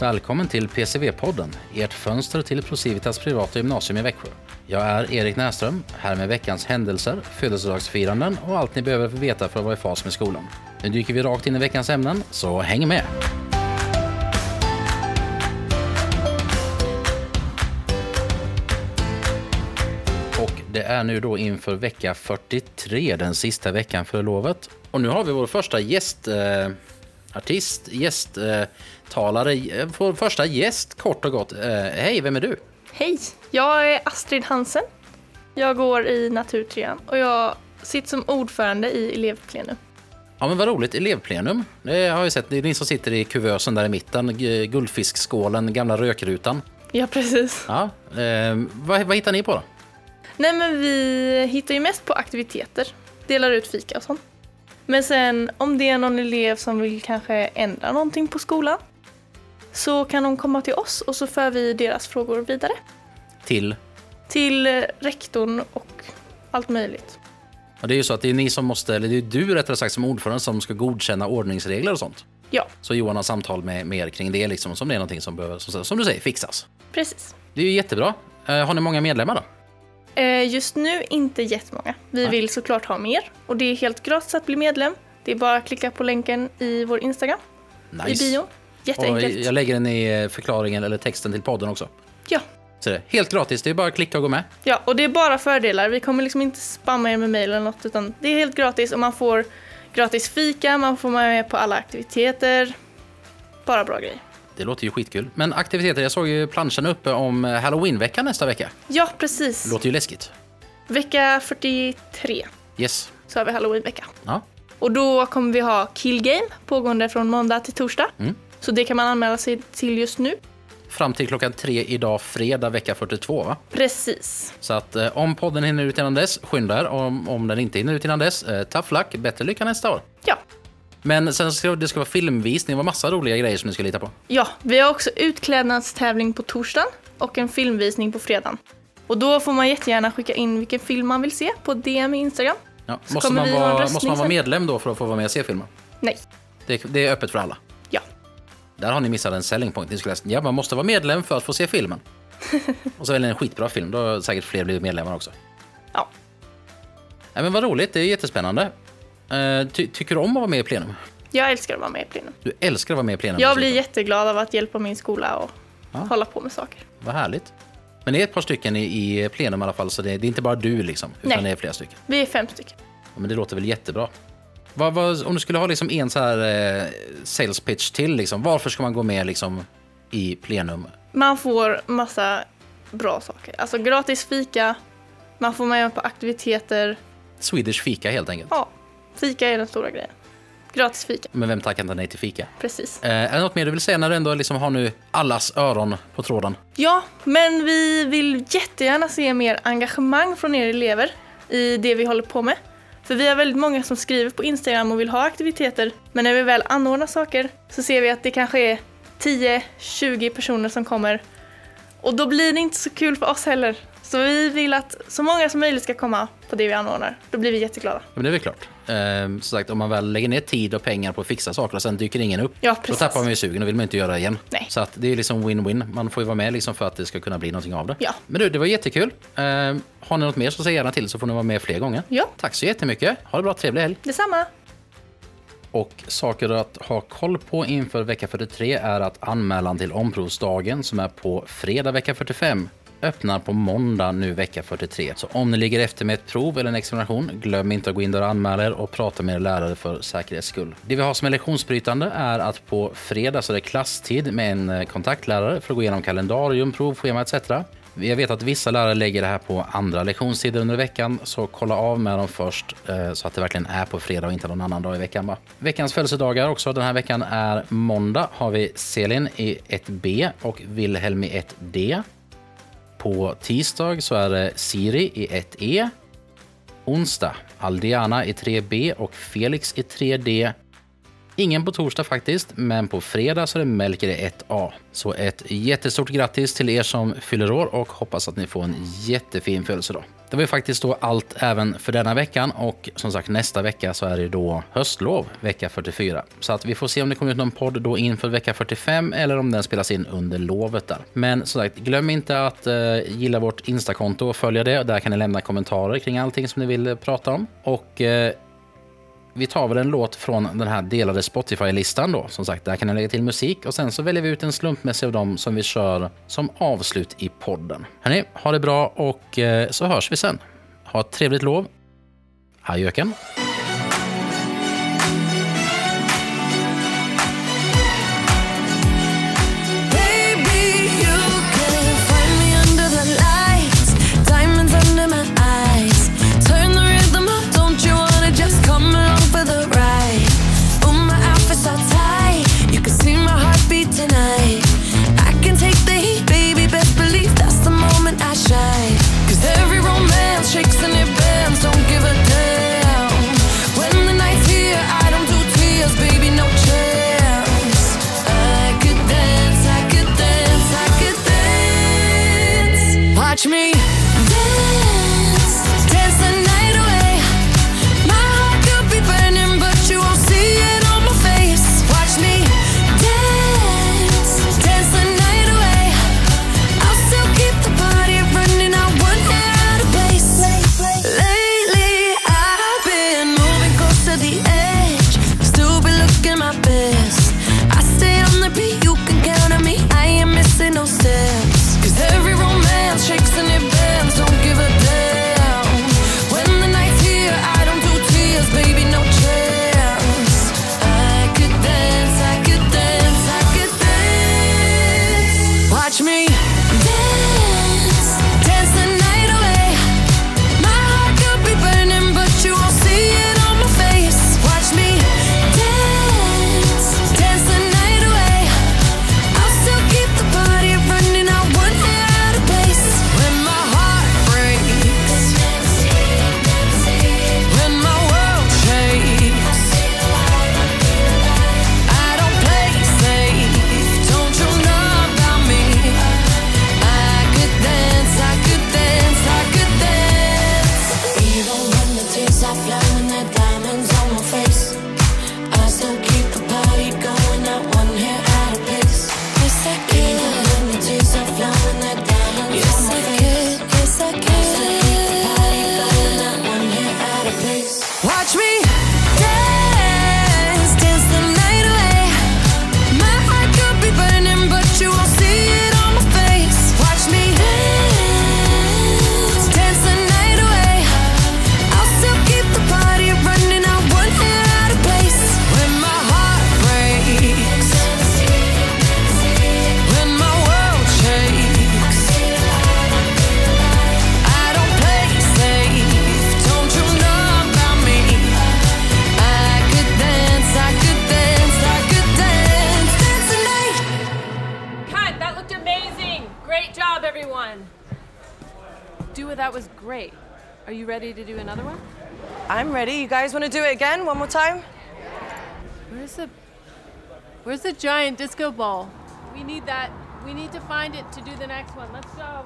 Välkommen till PCV-podden, ert fönster till Procivitas privata gymnasium i Växjö. Jag är Erik Näström, här med veckans händelser, födelsedagsfiranden och allt ni behöver veta för att vara i fas med skolan. Nu dyker vi rakt in i veckans ämnen, så häng med! Och det är nu då inför vecka 43, den sista veckan före lovet. Och nu har vi vår första gäst. eh, artist, gästtalare, eh, vår första gäst kort och gott. Eh, hej, vem är du? Hej, jag är Astrid Hansen. Jag går i naturtrean och jag sitter som ordförande i elevplenum. Ja men vad roligt, elevplenum. Det har jag sett, det är ni som sitter i kuvösen där i mitten, guldfiskskålen, gamla rökrutan. Ja, precis. Ja, eh, vad, vad hittar ni på då? Nej, men vi hittar ju mest på aktiviteter. Delar ut fika och sånt. Men sen om det är någon elev som vill kanske ändra någonting på skolan så kan de komma till oss och så för vi deras frågor vidare. Till? Till eh, rektorn och allt möjligt. Ja, det är ju så att det är ni som måste, eller det är du rättare sagt som ordförande som ska godkänna ordningsregler och sånt. Ja, Så Johan har samtal med, med er kring det liksom, som det är någonting som behöver, som, som du säger, fixas. precis. Det är ju jättebra. Eh, har ni många medlemmar då? Eh, Just nu inte jättemånga. Vi Nej. vill såklart ha mer och det är helt gratis att bli medlem. Det är bara att klicka på länken i vår Instagram, i bion. Och Jätteenkelt. jag lägger den i eh, förklaringen eller texten till podden också. Ja. Så det helt gratis, det är bara att klicka och gå med. ja, och det är bara fördelar. Vi kommer liksom inte spamma er med mejl eller något utan det är helt gratis och man får gratis fika, man får vara med på alla aktiviteter. Bara bra grejer. Det låter ju skitkul. Men aktiviteter, jag såg ju planschen uppe om eh, Halloweenveckan nästa vecka. Ja, Det precis. låter ju läskigt. Vecka 43 Yes. så har vi halloweenvecka. Ja. Och då kommer vi ha killgame pågående från måndag till torsdag. Mm. Så det kan man anmäla sig till just nu. Fram till klockan tre idag, fredag vecka 42 va? Precis. Så att eh, om podden hinner ut innan dess, skynda er. Om, om den inte hinner ut innan dess, eh, tough luck, bättre lycka nästa år. Ja. Men sen ska det ska vara filmvisning, det var massa roliga grejer som ni ska lita på. Ja, vi har också utklädnadstävling på torsdagen och en filmvisning på fredagen. Och då får man jättegärna skicka in vilken film man vill se på DM i Instagram. Ja. Så Måste, man vara, måste man vara medlem då för att få vara med och se filmen? Nej. Det, det är öppet för alla. Ja. Där har ni missat en selling point. Ni skulle läsa, ja, man måste vara medlem för att få se filmen. och så väljer ni en skitbra film, då har säkert fler blivit medlemmar också. Ja. Nej, men vad roligt, det är jättespännande. Eh, ty, tycker du om att vara med i plenum? Jag älskar att vara med i plenum. Du älskar att vara med i plenum. Jag blir dessutom. jätteglad av att hjälpa min skola och Ja. hålla på med saker. Vad härligt. Men det är ett par stycken i, i plenum i alla fall, så det, det är inte bara du liksom, utan Nej. det är flera stycken. Vi är fem stycken. Ja, men det låter väl jättebra. Vad, vad, om du skulle ha liksom en så här eh, sales pitch till, liksom, varför ska man gå med liksom, i plenum? Man får massa bra saker. Alltså gratis fika, man får med på aktiviteter. Swedish fika helt enkelt. Ja, fika är den stora grejen. Gratis fika, Men vem tackar inte nej till fika? precis. Eh, är det något mer du vill säga när du ändå liksom har nu allas öron på tråden? Ja, men vi vill jättegärna se mer engagemang från er elever i det vi håller på med. För vi har väldigt många som skriver på Instagram och vill ha aktiviteter, men när vi väl anordnar saker så ser vi att det kanske är 10-20 personer som kommer. Och då blir det inte så kul för oss heller. Så vi vill att så många som möjligt ska komma på det vi anordnar. Då blir vi jätteglada. Ja, men det är väl klart. Eh, som sagt, om man väl lägger ner tid och pengar på att fixa saker och sen dyker ingen upp, Ja, då tappar man ju sugen och vill man inte göra det igen. Nej. Så att det är liksom win-win. Man får ju vara med liksom för att det ska kunna bli någonting av det. Ja. Men du, det var jättekul. Eh, har ni något mer så säg gärna till så får ni vara med fler gånger. Ja. Tack så jättemycket. Ha det bra, trevlig helg. Detsamma! Och saker att ha koll på inför vecka 43 är att anmälan till omprovsdagen som är på fredag vecka 45 öppnar på måndag nu vecka 43. Så om ni ligger efter med ett prov eller en examination, glöm inte att gå in där och anmäla er och prata med er lärare för säkerhets skull. Det vi har som är lektionsbrytande är att på fredag så är det klasstid med en eh, kontaktlärare för att gå igenom kalendarium, provschema etc. Jag vet att vissa lärare lägger det här på andra lektionstider under veckan, så kolla av med dem först eh, så att det verkligen är på fredag och inte någon annan dag i veckan. Va? Veckans födelsedagar också den här veckan är måndag har vi Selin i 1B och Wilhelm i 1D. På tisdag så är det Siri i 1E. Onsdag Aldiana i 3B och Felix i 3D. Ingen på torsdag faktiskt, men på fredag så är det Melker 1A. Så ett jättestort grattis till er som fyller år och hoppas att ni får en jättefin födelsedag. Det var ju faktiskt då allt även för denna veckan och som sagt nästa vecka så är det då höstlov, vecka 44. Så att vi får se om det kommer ut någon podd då inför vecka 45 eller om den spelas in under lovet där. Men som sagt, glöm inte att eh, gilla vårt Instakonto och följa det. Där kan ni lämna kommentarer kring allting som ni vill prata om. Och eh, vi tar väl en låt från den här delade Spotify-listan då. Som sagt, där kan ni lägga till musik och sen så väljer vi ut en slumpmässig av dem som vi kör som avslut i podden. Hörni, ha det bra och eh, så hörs vi sen. Ha ett trevligt lov. Adjöken. Baby, everyone! do Dua, that was great. Are you ready to do another one? I'm ready. You guys want to do it again? One more time? Where's the. Where's the giant disco ball? We need that. We need to find it to do the next one. Let's go.